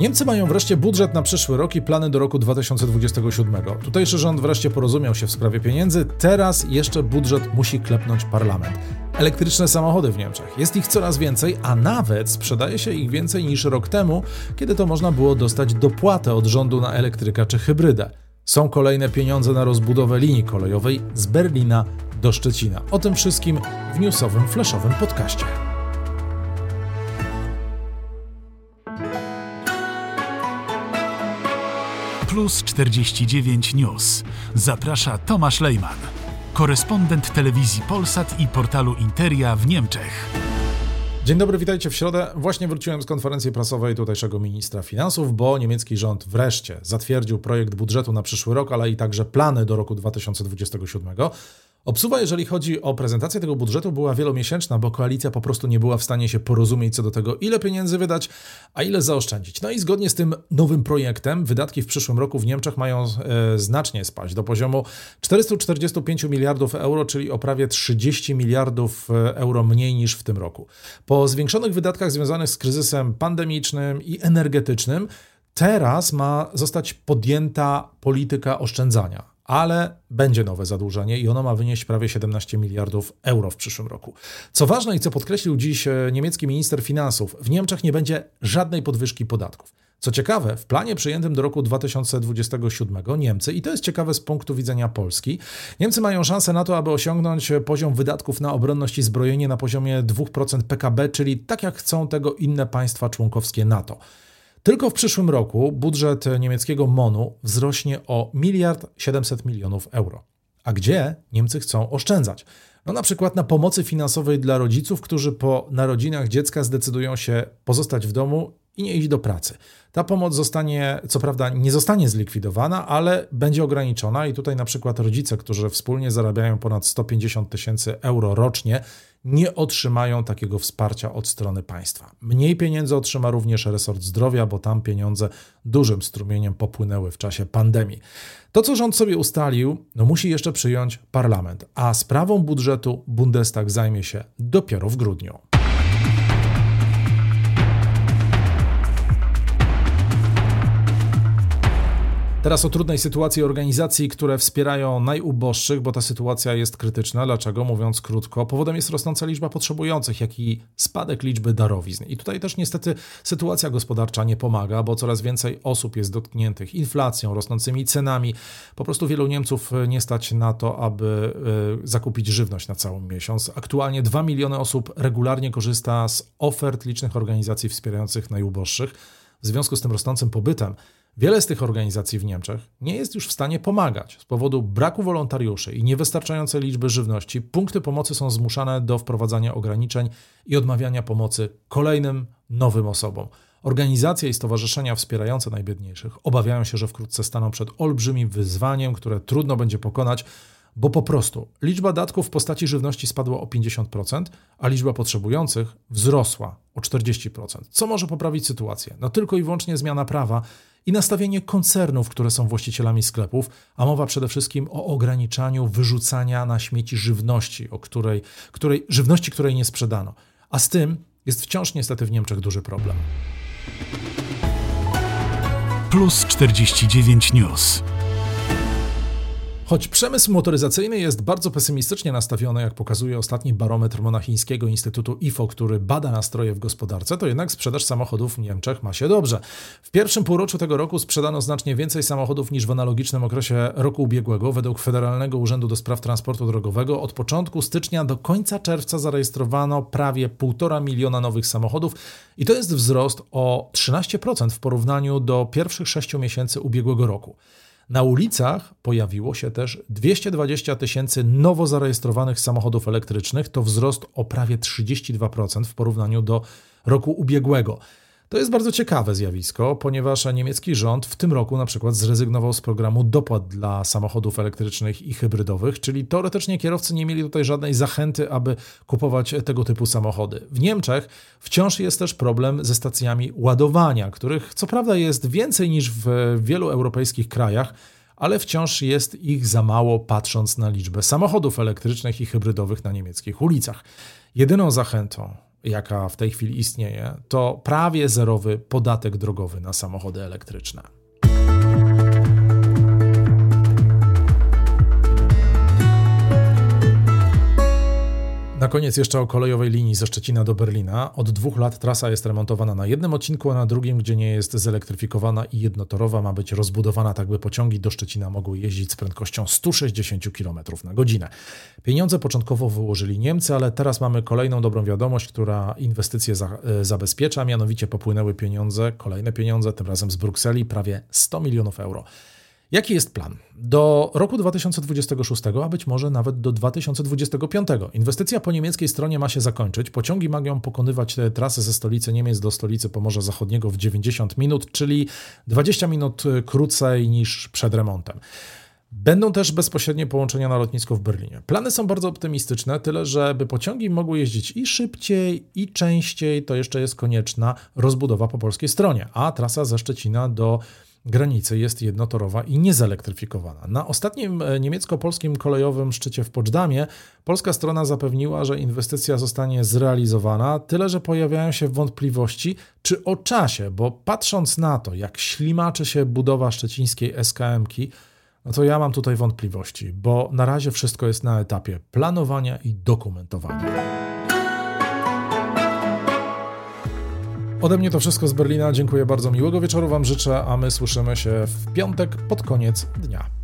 Niemcy mają wreszcie budżet na przyszły rok i plany do roku 2027. Tutejszy rząd wreszcie porozumiał się w sprawie pieniędzy, teraz jeszcze budżet musi klepnąć parlament. Elektryczne samochody w Niemczech. Jest ich coraz więcej, a nawet sprzedaje się ich więcej niż rok temu, kiedy to można było dostać dopłatę od rządu na elektryka czy hybrydę. Są kolejne pieniądze na rozbudowę linii kolejowej z Berlina do Szczecina. O tym wszystkim w newsowym, flashowym podcaście. Plus 49 News. Zaprasza Tomasz Lejman, korespondent telewizji Polsat i portalu Interia w Niemczech. Dzień dobry, witajcie w środę. Właśnie wróciłem z konferencji prasowej tutejszego ministra finansów, bo niemiecki rząd wreszcie zatwierdził projekt budżetu na przyszły rok, ale i także plany do roku 2027. Obsuwa, jeżeli chodzi o prezentację tego budżetu, była wielomiesięczna, bo koalicja po prostu nie była w stanie się porozumieć co do tego, ile pieniędzy wydać, a ile zaoszczędzić. No i zgodnie z tym nowym projektem, wydatki w przyszłym roku w Niemczech mają e, znacznie spaść do poziomu 445 miliardów euro, czyli o prawie 30 miliardów e, euro mniej niż w tym roku. Po zwiększonych wydatkach związanych z kryzysem pandemicznym i energetycznym, teraz ma zostać podjęta polityka oszczędzania ale będzie nowe zadłużenie i ono ma wynieść prawie 17 miliardów euro w przyszłym roku. Co ważne i co podkreślił dziś e, niemiecki minister finansów, w Niemczech nie będzie żadnej podwyżki podatków. Co ciekawe, w planie przyjętym do roku 2027 Niemcy, i to jest ciekawe z punktu widzenia Polski, Niemcy mają szansę na to, aby osiągnąć poziom wydatków na obronność i zbrojenie na poziomie 2% PKB, czyli tak jak chcą tego inne państwa członkowskie NATO. Tylko w przyszłym roku budżet niemieckiego MONU wzrośnie o miliard 700 milionów euro. A gdzie Niemcy chcą oszczędzać? No na przykład na pomocy finansowej dla rodziców, którzy po narodzinach dziecka zdecydują się pozostać w domu i nie iść do pracy. Ta pomoc zostanie, co prawda, nie zostanie zlikwidowana, ale będzie ograniczona i tutaj na przykład rodzice, którzy wspólnie zarabiają ponad 150 tysięcy euro rocznie, nie otrzymają takiego wsparcia od strony państwa. Mniej pieniędzy otrzyma również resort zdrowia, bo tam pieniądze dużym strumieniem popłynęły w czasie pandemii. To, co rząd sobie ustalił, no musi jeszcze przyjąć parlament, a sprawą budżetu Bundestag zajmie się dopiero w grudniu. Teraz o trudnej sytuacji organizacji, które wspierają najuboższych, bo ta sytuacja jest krytyczna. Dlaczego? Mówiąc krótko, powodem jest rosnąca liczba potrzebujących, jak i spadek liczby darowizn. I tutaj też niestety sytuacja gospodarcza nie pomaga, bo coraz więcej osób jest dotkniętych inflacją, rosnącymi cenami. Po prostu wielu Niemców nie stać na to, aby y, zakupić żywność na cały miesiąc. Aktualnie 2 miliony osób regularnie korzysta z ofert licznych organizacji wspierających najuboższych. W związku z tym rosnącym pobytem Wiele z tych organizacji w Niemczech nie jest już w stanie pomagać. Z powodu braku wolontariuszy i niewystarczającej liczby żywności, punkty pomocy są zmuszane do wprowadzania ograniczeń i odmawiania pomocy kolejnym nowym osobom. Organizacje i stowarzyszenia wspierające najbiedniejszych obawiają się, że wkrótce staną przed olbrzymim wyzwaniem, które trudno będzie pokonać, bo po prostu liczba datków w postaci żywności spadła o 50%, a liczba potrzebujących wzrosła o 40%. Co może poprawić sytuację? No tylko i wyłącznie zmiana prawa i nastawienie koncernów, które są właścicielami sklepów, a mowa przede wszystkim o ograniczaniu wyrzucania na śmieci żywności, o której, której, żywności, której nie sprzedano. A z tym jest wciąż niestety w Niemczech duży problem. Plus 49 News. Choć przemysł motoryzacyjny jest bardzo pesymistycznie nastawiony, jak pokazuje ostatni barometr monachińskiego Instytutu IFO, który bada nastroje w gospodarce, to jednak sprzedaż samochodów w Niemczech ma się dobrze. W pierwszym półroczu tego roku sprzedano znacznie więcej samochodów niż w analogicznym okresie roku ubiegłego. Według Federalnego Urzędu do Spraw Transportu Drogowego od początku stycznia do końca czerwca zarejestrowano prawie 1,5 miliona nowych samochodów i to jest wzrost o 13% w porównaniu do pierwszych 6 miesięcy ubiegłego roku. Na ulicach pojawiło się też 220 tysięcy nowo zarejestrowanych samochodów elektrycznych, to wzrost o prawie 32% w porównaniu do roku ubiegłego. To jest bardzo ciekawe zjawisko, ponieważ niemiecki rząd w tym roku na przykład zrezygnował z programu dopłat dla samochodów elektrycznych i hybrydowych, czyli teoretycznie kierowcy nie mieli tutaj żadnej zachęty, aby kupować tego typu samochody. W Niemczech wciąż jest też problem ze stacjami ładowania, których co prawda jest więcej niż w wielu europejskich krajach, ale wciąż jest ich za mało patrząc na liczbę samochodów elektrycznych i hybrydowych na niemieckich ulicach. Jedyną zachętą jaka w tej chwili istnieje, to prawie zerowy podatek drogowy na samochody elektryczne. Na koniec jeszcze o kolejowej linii ze Szczecina do Berlina. Od dwóch lat trasa jest remontowana na jednym odcinku, a na drugim, gdzie nie jest zelektryfikowana i jednotorowa, ma być rozbudowana tak, by pociągi do Szczecina mogły jeździć z prędkością 160 km na godzinę. Pieniądze początkowo wyłożyli Niemcy, ale teraz mamy kolejną dobrą wiadomość, która inwestycje za, e, zabezpiecza, mianowicie popłynęły pieniądze, kolejne pieniądze, tym razem z Brukseli, prawie 100 milionów euro. Jaki jest plan? Do roku 2026, a być może nawet do 2025. Inwestycja po niemieckiej stronie ma się zakończyć. Pociągi mają pokonywać te trasy ze stolicy Niemiec do stolicy Pomorza Zachodniego w 90 minut, czyli 20 minut krócej niż przed remontem. Będą też bezpośrednie połączenia na lotnisko w Berlinie. Plany są bardzo optymistyczne, tyle że by pociągi mogły jeździć i szybciej, i częściej, to jeszcze jest konieczna rozbudowa po polskiej stronie, a trasa ze Szczecina do granicy jest jednotorowa i niezelektryfikowana. Na ostatnim e, niemiecko-polskim kolejowym szczycie w Poczdamie polska strona zapewniła, że inwestycja zostanie zrealizowana, tyle że pojawiają się wątpliwości, czy o czasie, bo patrząc na to, jak ślimaczy się budowa szczecińskiej SKM-ki, no to ja mam tutaj wątpliwości, bo na razie wszystko jest na etapie planowania i dokumentowania. Ode mnie to wszystko z Berlina. Dziękuję bardzo. Miłego wieczoru Wam życzę, a my słyszymy się w piątek pod koniec dnia.